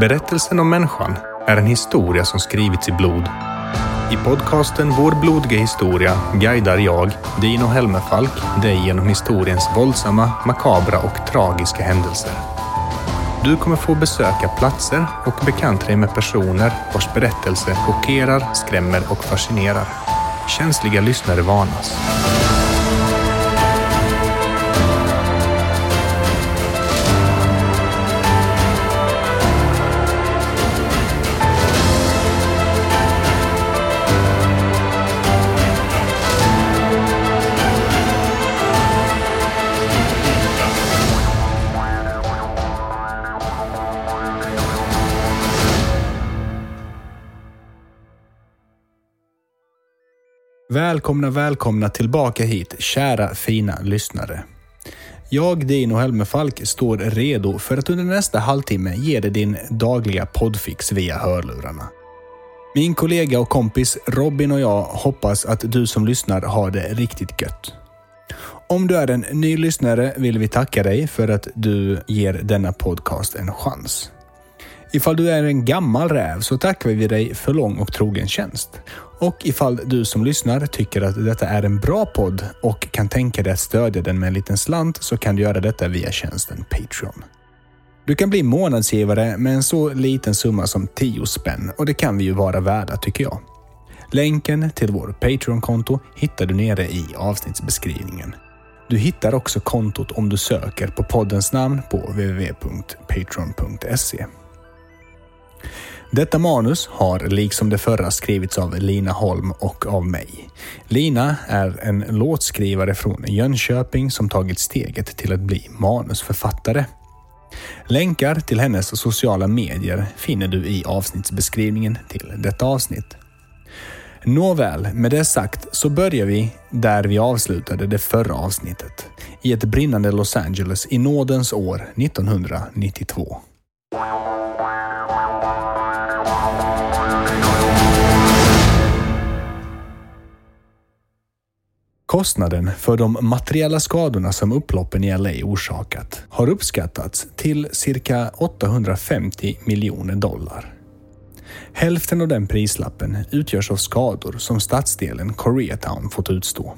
Berättelsen om människan är en historia som skrivits i blod. I podcasten Vår blodiga historia guidar jag, Dino Helmerfalk, dig genom historiens våldsamma, makabra och tragiska händelser. Du kommer få besöka platser och bekanta dig med personer vars berättelse chockerar, skrämmer och fascinerar. Känsliga lyssnare varnas. Välkomna, välkomna tillbaka hit, kära fina lyssnare. Jag, Dino Helmerfalk, står redo för att under nästa halvtimme ge dig din dagliga poddfix via hörlurarna. Min kollega och kompis Robin och jag hoppas att du som lyssnar har det riktigt gött. Om du är en ny lyssnare vill vi tacka dig för att du ger denna podcast en chans. Ifall du är en gammal räv så tackar vi dig för lång och trogen tjänst. Och ifall du som lyssnar tycker att detta är en bra podd och kan tänka dig att stödja den med en liten slant så kan du göra detta via tjänsten Patreon. Du kan bli månadsgivare med en så liten summa som 10 spänn och det kan vi ju vara värda tycker jag. Länken till vår Patreon-konto hittar du nere i avsnittsbeskrivningen. Du hittar också kontot om du söker på poddens namn på www.patreon.se. Detta manus har liksom det förra skrivits av Lina Holm och av mig. Lina är en låtskrivare från Jönköping som tagit steget till att bli manusförfattare. Länkar till hennes sociala medier finner du i avsnittsbeskrivningen till detta avsnitt. Nåväl, med det sagt så börjar vi där vi avslutade det förra avsnittet. I ett brinnande Los Angeles i nådens år 1992. Kostnaden för de materiella skadorna som upploppen i LA orsakat har uppskattats till cirka 850 miljoner dollar. Hälften av den prislappen utgörs av skador som stadsdelen Koreatown fått utstå.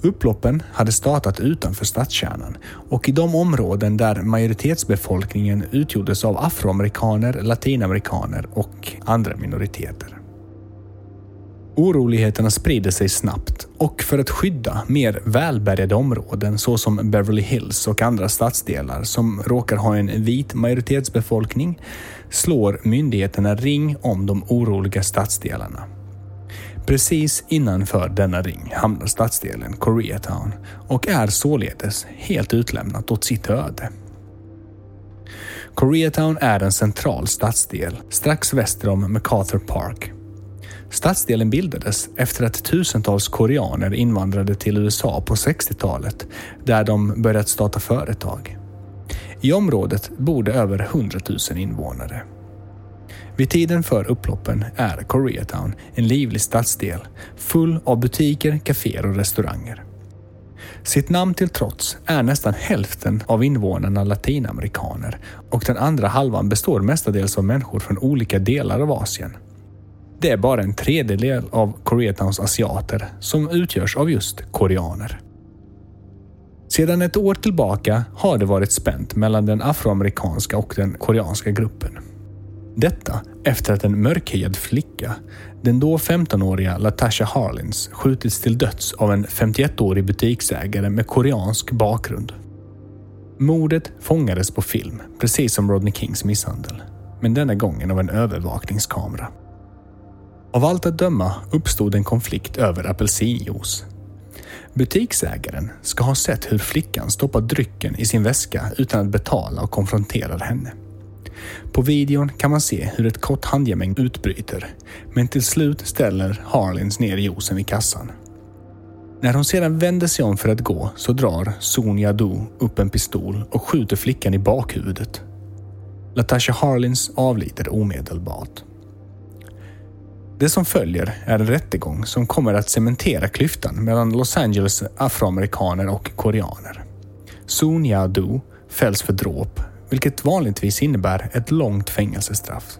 Upploppen hade startat utanför stadskärnan och i de områden där majoritetsbefolkningen utgjordes av afroamerikaner, latinamerikaner och andra minoriteter. Oroligheterna sprider sig snabbt och för att skydda mer välbärgade områden såsom Beverly Hills och andra stadsdelar som råkar ha en vit majoritetsbefolkning slår myndigheterna ring om de oroliga stadsdelarna. Precis innanför denna ring hamnar stadsdelen Koreatown och är således helt utlämnat åt sitt öde. Koreatown är en central stadsdel strax väster om MacArthur Park Stadsdelen bildades efter att tusentals koreaner invandrade till USA på 60-talet där de börjat starta företag. I området bor det över 100 000 invånare. Vid tiden för upploppen är Koreatown en livlig stadsdel full av butiker, kaféer och restauranger. Sitt namn till trots är nästan hälften av invånarna latinamerikaner och den andra halvan består mestadels av människor från olika delar av Asien. Det är bara en tredjedel av Koreatowns asiater som utgörs av just koreaner. Sedan ett år tillbaka har det varit spänt mellan den afroamerikanska och den koreanska gruppen. Detta efter att en mörkhyad flicka, den då 15-åriga Latasha Harlins, skjutits till döds av en 51-årig butiksägare med koreansk bakgrund. Mordet fångades på film, precis som Rodney Kings misshandel. Men denna gången av en övervakningskamera. Av allt att döma uppstod en konflikt över apelsinjuice. Butiksägaren ska ha sett hur flickan stoppar drycken i sin väska utan att betala och konfronterar henne. På videon kan man se hur ett kort handgemäng utbryter, men till slut ställer Harlins ner juicen vid kassan. När hon sedan vänder sig om för att gå så drar Sonia Do upp en pistol och skjuter flickan i bakhuvudet. Latasha Harlins avlider omedelbart. Det som följer är en rättegång som kommer att cementera klyftan mellan Los Angeles afroamerikaner och koreaner. Sun Ya-do fälls för dråp, vilket vanligtvis innebär ett långt fängelsestraff.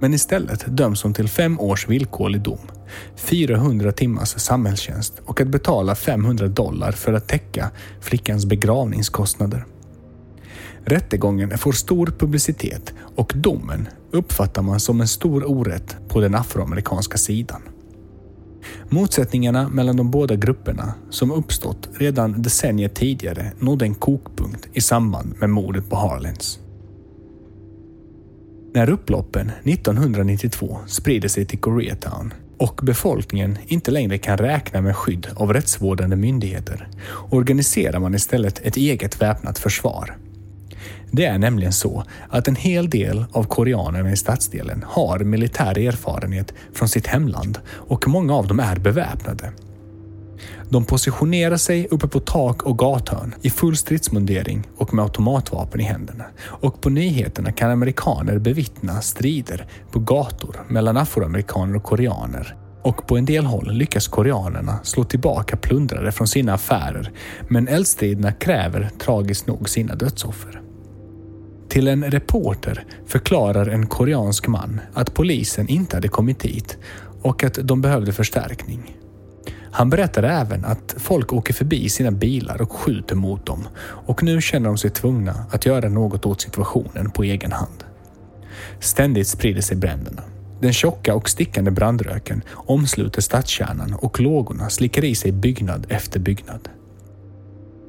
Men istället döms hon till fem års villkorlig dom, 400 timmars samhällstjänst och att betala 500 dollar för att täcka flickans begravningskostnader. Rättegången får stor publicitet och domen uppfattar man som en stor orätt på den afroamerikanska sidan. Motsättningarna mellan de båda grupperna, som uppstått redan decennier tidigare, nådde en kokpunkt i samband med mordet på Harlins. När upploppen 1992 sprider sig till Koreatown och befolkningen inte längre kan räkna med skydd av rättsvårdande myndigheter organiserar man istället ett eget väpnat försvar det är nämligen så att en hel del av koreanerna i stadsdelen har militär erfarenhet från sitt hemland och många av dem är beväpnade. De positionerar sig uppe på tak och gathörn i full stridsmundering och med automatvapen i händerna. Och på nyheterna kan amerikaner bevittna strider på gator mellan afroamerikaner och koreaner. Och på en del håll lyckas koreanerna slå tillbaka plundrare från sina affärer, men eldstriderna kräver tragiskt nog sina dödsoffer. Till en reporter förklarar en koreansk man att polisen inte hade kommit dit och att de behövde förstärkning. Han berättar även att folk åker förbi sina bilar och skjuter mot dem och nu känner de sig tvungna att göra något åt situationen på egen hand. Ständigt sprider sig bränderna. Den tjocka och stickande brandröken omsluter stadskärnan och lågorna slickar i sig byggnad efter byggnad.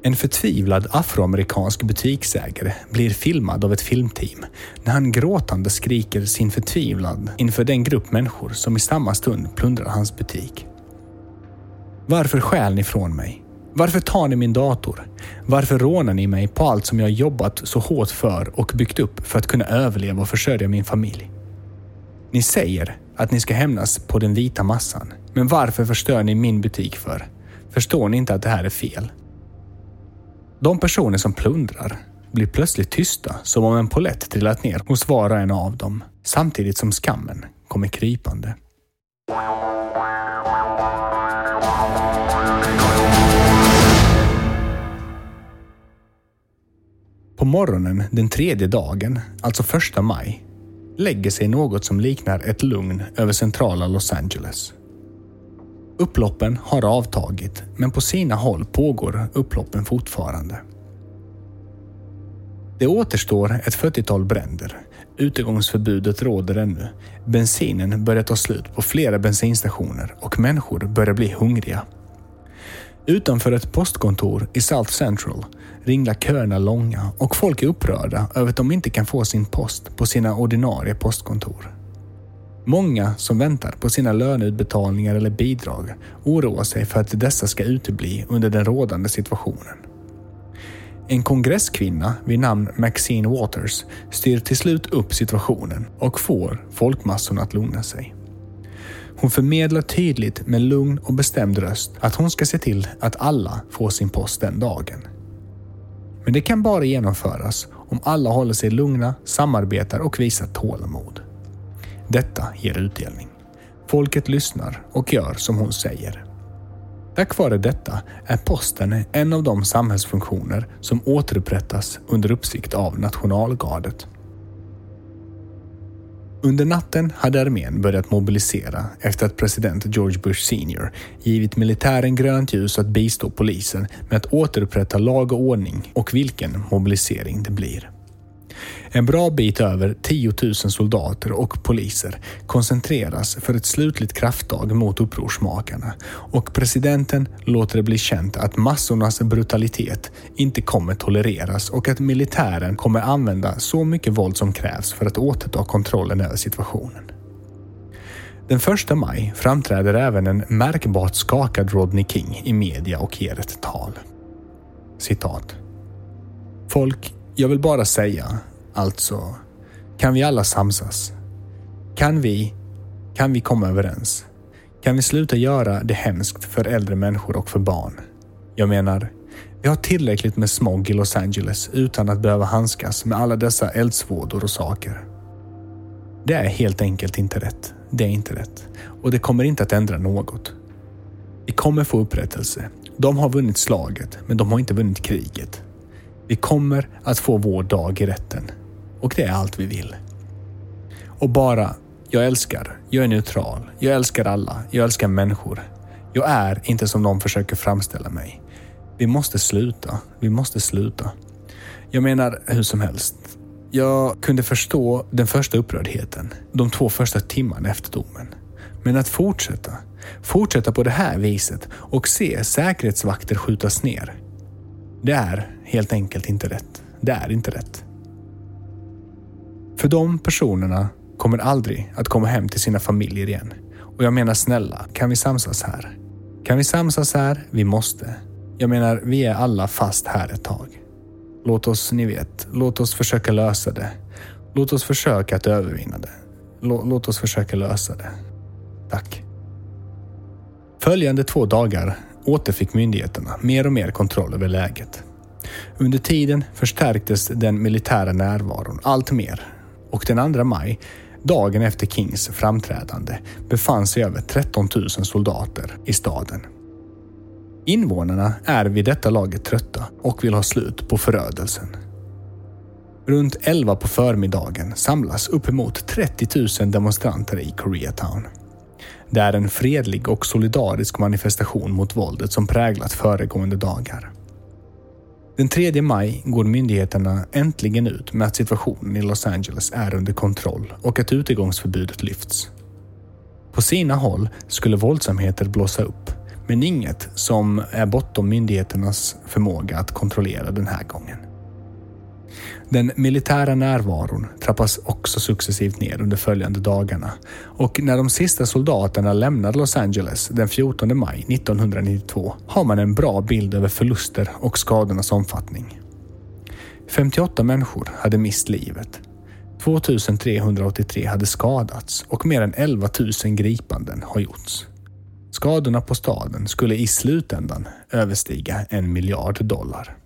En förtvivlad afroamerikansk butiksägare blir filmad av ett filmteam när han gråtande skriker sin förtvivlan inför den grupp människor som i samma stund plundrar hans butik. Varför stjäl ni från mig? Varför tar ni min dator? Varför rånar ni mig på allt som jag jobbat så hårt för och byggt upp för att kunna överleva och försörja min familj? Ni säger att ni ska hämnas på den vita massan, men varför förstör ni min butik för? Förstår ni inte att det här är fel? De personer som plundrar blir plötsligt tysta som om en polett trillat ner hos var och en av dem, samtidigt som skammen kommer krypande. På morgonen den tredje dagen, alltså första maj, lägger sig något som liknar ett lugn över centrala Los Angeles. Upploppen har avtagit, men på sina håll pågår upploppen fortfarande. Det återstår ett 40-tal bränder. Utegångsförbudet råder ännu. Bensinen börjar ta slut på flera bensinstationer och människor börjar bli hungriga. Utanför ett postkontor i South Central ringlar köerna långa och folk är upprörda över att de inte kan få sin post på sina ordinarie postkontor. Många som väntar på sina löneutbetalningar eller bidrag oroar sig för att dessa ska utebli under den rådande situationen. En kongresskvinna vid namn Maxine Waters styr till slut upp situationen och får folkmassorna att lugna sig. Hon förmedlar tydligt med lugn och bestämd röst att hon ska se till att alla får sin post den dagen. Men det kan bara genomföras om alla håller sig lugna, samarbetar och visar tålamod. Detta ger utdelning. Folket lyssnar och gör som hon säger. Tack vare detta är posten en av de samhällsfunktioner som återupprättas under uppsikt av nationalgardet. Under natten hade armén börjat mobilisera efter att president George Bush senior givit militären grönt ljus att bistå polisen med att återupprätta lag och ordning och vilken mobilisering det blir. En bra bit över 10 000 soldater och poliser koncentreras för ett slutligt krafttag mot upprorsmakarna och presidenten låter det bli känt att massornas brutalitet inte kommer tolereras och att militären kommer använda så mycket våld som krävs för att återta kontrollen över situationen. Den 1 maj framträder även en märkbart skakad Rodney King i media och ger ett tal. Citat. Folk, jag vill bara säga Alltså, kan vi alla samsas? Kan vi, kan vi komma överens? Kan vi sluta göra det hemskt för äldre människor och för barn? Jag menar, vi har tillräckligt med smog i Los Angeles utan att behöva handskas med alla dessa eldsvådor och saker. Det är helt enkelt inte rätt. Det är inte rätt. Och det kommer inte att ändra något. Vi kommer få upprättelse. De har vunnit slaget, men de har inte vunnit kriget. Vi kommer att få vår dag i rätten. Och det är allt vi vill. Och bara, jag älskar, jag är neutral, jag älskar alla, jag älskar människor. Jag är inte som de försöker framställa mig. Vi måste sluta, vi måste sluta. Jag menar hur som helst. Jag kunde förstå den första upprördheten, de två första timmarna efter domen. Men att fortsätta, fortsätta på det här viset och se säkerhetsvakter skjutas ner. Det är helt enkelt inte rätt. Det är inte rätt. För de personerna kommer aldrig att komma hem till sina familjer igen. Och jag menar snälla, kan vi samsas här? Kan vi samsas här? Vi måste. Jag menar, vi är alla fast här ett tag. Låt oss, ni vet, låt oss försöka lösa det. Låt oss försöka att övervinna det. Låt oss försöka lösa det. Tack. Följande två dagar återfick myndigheterna mer och mer kontroll över läget. Under tiden förstärktes den militära närvaron allt mer och den 2 maj, dagen efter Kings framträdande, befann sig över 13 000 soldater i staden. Invånarna är vid detta laget trötta och vill ha slut på förödelsen. Runt 11 på förmiddagen samlas uppemot 30 000 demonstranter i Koreatown. Det är en fredlig och solidarisk manifestation mot våldet som präglat föregående dagar. Den 3 maj går myndigheterna äntligen ut med att situationen i Los Angeles är under kontroll och att utegångsförbudet lyfts. På sina håll skulle våldsamheter blåsa upp, men inget som är bortom myndigheternas förmåga att kontrollera den här gången. Den militära närvaron trappas också successivt ner under följande dagarna och när de sista soldaterna lämnar Los Angeles den 14 maj 1992 har man en bra bild över förluster och skadornas omfattning. 58 människor hade mist livet. 2383 hade skadats och mer än 11 000 gripanden har gjorts. Skadorna på staden skulle i slutändan överstiga en miljard dollar.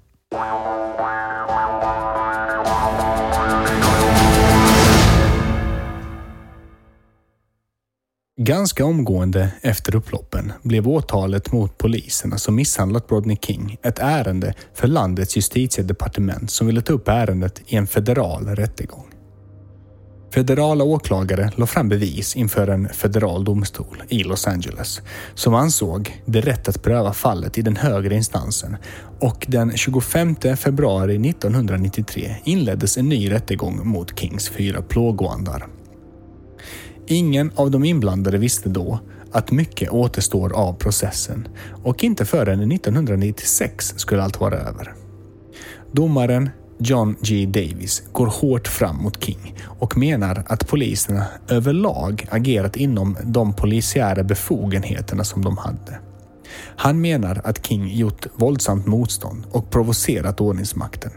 Ganska omgående efter upploppen blev åtalet mot poliserna som misshandlat Rodney King ett ärende för landets justitiedepartement som ville ta upp ärendet i en federal rättegång. Federala åklagare la fram bevis inför en federal domstol i Los Angeles som ansåg det rätt att pröva fallet i den högre instansen och den 25 februari 1993 inleddes en ny rättegång mot Kings fyra plågoandar. Ingen av de inblandade visste då att mycket återstår av processen och inte förrän 1996 skulle allt vara över. Domaren John G. Davis går hårt fram mot King och menar att poliserna överlag agerat inom de polisiära befogenheterna som de hade. Han menar att King gjort våldsamt motstånd och provocerat ordningsmakten.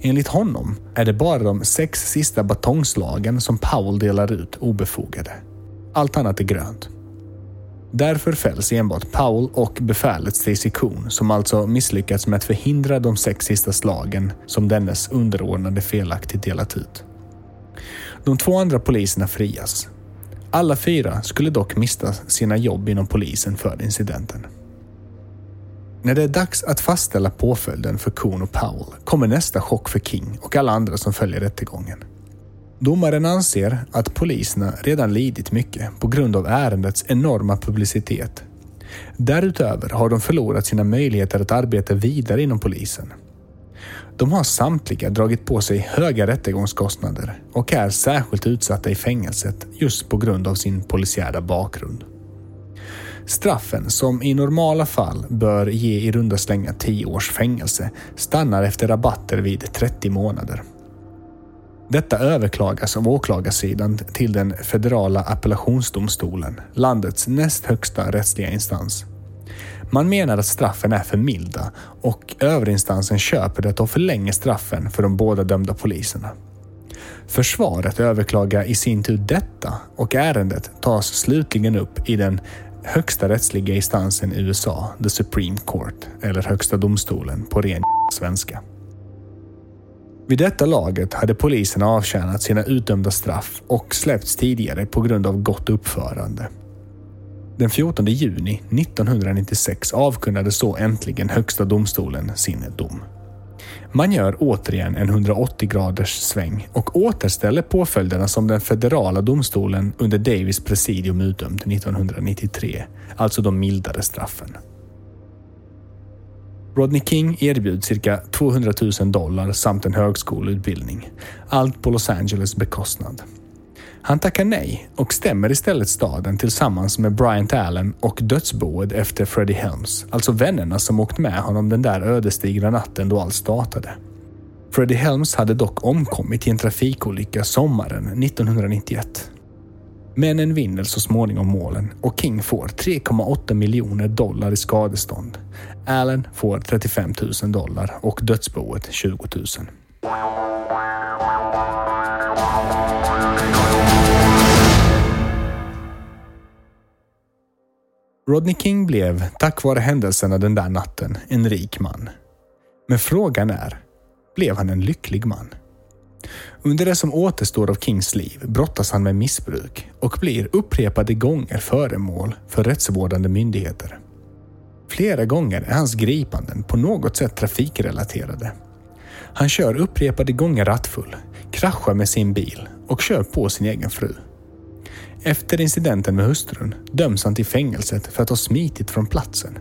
Enligt honom är det bara de sex sista batongslagen som Powell delar ut obefogade. Allt annat är grönt. Därför fälls enbart Powell och befälet Stacey Coon som alltså misslyckats med att förhindra de sex sista slagen som dennes underordnade felaktigt delat ut. De två andra poliserna frias. Alla fyra skulle dock mista sina jobb inom polisen för incidenten. När det är dags att fastställa påföljden för Kuhn och Powell kommer nästa chock för King och alla andra som följer rättegången. Domaren anser att poliserna redan lidit mycket på grund av ärendets enorma publicitet. Därutöver har de förlorat sina möjligheter att arbeta vidare inom polisen. De har samtliga dragit på sig höga rättegångskostnader och är särskilt utsatta i fängelset just på grund av sin polisiära bakgrund. Straffen, som i normala fall bör ge i runda slängar 10 års fängelse, stannar efter rabatter vid 30 månader. Detta överklagas av åklagarsidan till den federala appellationsdomstolen, landets näst högsta rättsliga instans. Man menar att straffen är för milda och överinstansen köper det och förlänger straffen för de båda dömda poliserna. Försvaret överklagar i sin tur detta och ärendet tas slutligen upp i den högsta rättsliga instansen i USA, the Supreme Court, eller Högsta domstolen på ren svenska. Vid detta laget hade polisen avtjänat sina utdömda straff och släppts tidigare på grund av gott uppförande. Den 14 juni 1996 avkunnade så äntligen Högsta domstolen sin dom. Man gör återigen en 180 graders sväng och återställer påföljderna som den federala domstolen under Davis presidium utdömde 1993, alltså de mildare straffen. Rodney King erbjuds cirka 200 000 dollar samt en högskoleutbildning. Allt på Los Angeles bekostnad. Han tackar nej och stämmer istället staden tillsammans med Bryant Allen och dödsboet efter Freddie Helms, alltså vännerna som åkt med honom den där ödesdigra natten då allt startade. Freddie Helms hade dock omkommit i en trafikolycka sommaren 1991. Männen vinner så småningom målen och King får 3,8 miljoner dollar i skadestånd. Allen får 35 000 dollar och dödsboet 20 000. Rodney King blev, tack vare händelserna den där natten, en rik man. Men frågan är, blev han en lycklig man? Under det som återstår av Kings liv brottas han med missbruk och blir upprepade gånger föremål för rättsvårdande myndigheter. Flera gånger är hans gripanden på något sätt trafikrelaterade. Han kör upprepade gånger rattfull, kraschar med sin bil och kör på sin egen fru. Efter incidenten med hustrun döms han till fängelset för att ha smitit från platsen.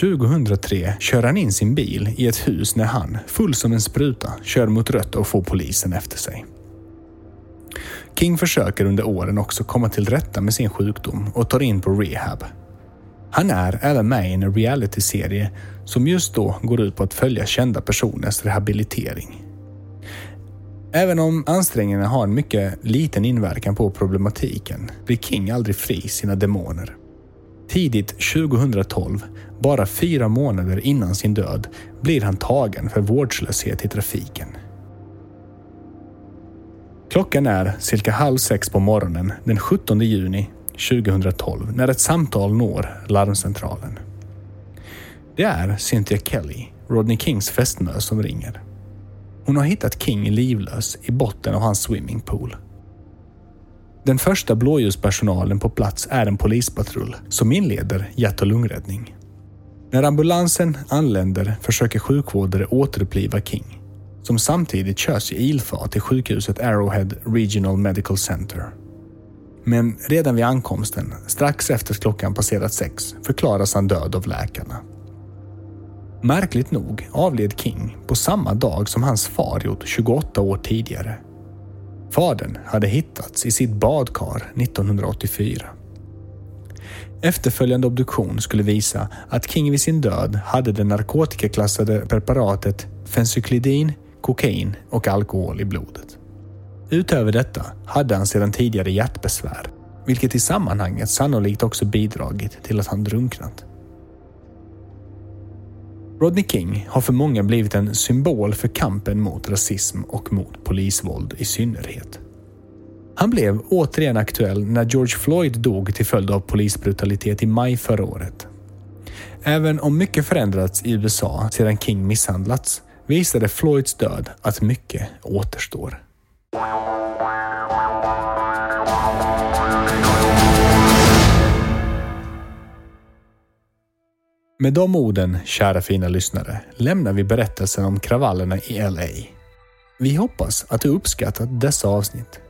2003 kör han in sin bil i ett hus när han, full som en spruta, kör mot rött och får polisen efter sig. King försöker under åren också komma till rätta med sin sjukdom och tar in på rehab. Han är även med i en realityserie som just då går ut på att följa kända personers rehabilitering. Även om ansträngningarna har en mycket liten inverkan på problematiken blir King aldrig fri sina demoner. Tidigt 2012, bara fyra månader innan sin död, blir han tagen för vårdslöshet i trafiken. Klockan är cirka halv sex på morgonen den 17 juni 2012 när ett samtal når larmcentralen. Det är Cynthia Kelly, Rodney Kings fästmö, som ringer. Hon har hittat King livlös i botten av hans swimmingpool. Den första blåljuspersonalen på plats är en polispatrull som inleder hjärt och lungräddning. När ambulansen anländer försöker sjukvårdare återuppliva King, som samtidigt körs i ilfart till sjukhuset Arrowhead Regional Medical Center. Men redan vid ankomsten, strax efter klockan passerat sex, förklaras han död av läkarna. Märkligt nog avled King på samma dag som hans far gjort 28 år tidigare. Fadern hade hittats i sitt badkar 1984. Efterföljande obduktion skulle visa att King vid sin död hade det narkotikaklassade preparatet fencyklidin, kokain och alkohol i blodet. Utöver detta hade han sedan tidigare hjärtbesvär, vilket i sammanhanget sannolikt också bidragit till att han drunknat. Rodney King har för många blivit en symbol för kampen mot rasism och mot polisvåld i synnerhet. Han blev återigen aktuell när George Floyd dog till följd av polisbrutalitet i maj förra året. Även om mycket förändrats i USA sedan King misshandlats visade Floyds död att mycket återstår. Med de orden, kära fina lyssnare, lämnar vi berättelsen om kravallerna i LA. Vi hoppas att du uppskattat dessa avsnitt.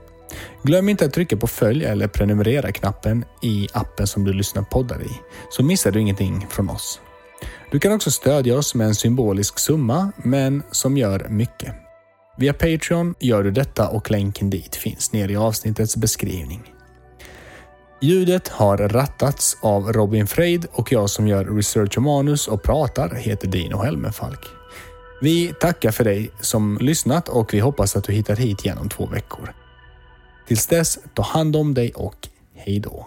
Glöm inte att trycka på följ eller prenumerera-knappen i appen som du lyssnar poddar i, så missar du ingenting från oss. Du kan också stödja oss med en symbolisk summa, men som gör mycket. Via Patreon gör du detta och länken dit finns nere i avsnittets beskrivning. Ljudet har rattats av Robin Freid och jag som gör research och manus och pratar heter Dino Helmenfalk. Vi tackar för dig som lyssnat och vi hoppas att du hittar hit igen om två veckor. Tills dess, ta hand om dig och hej då.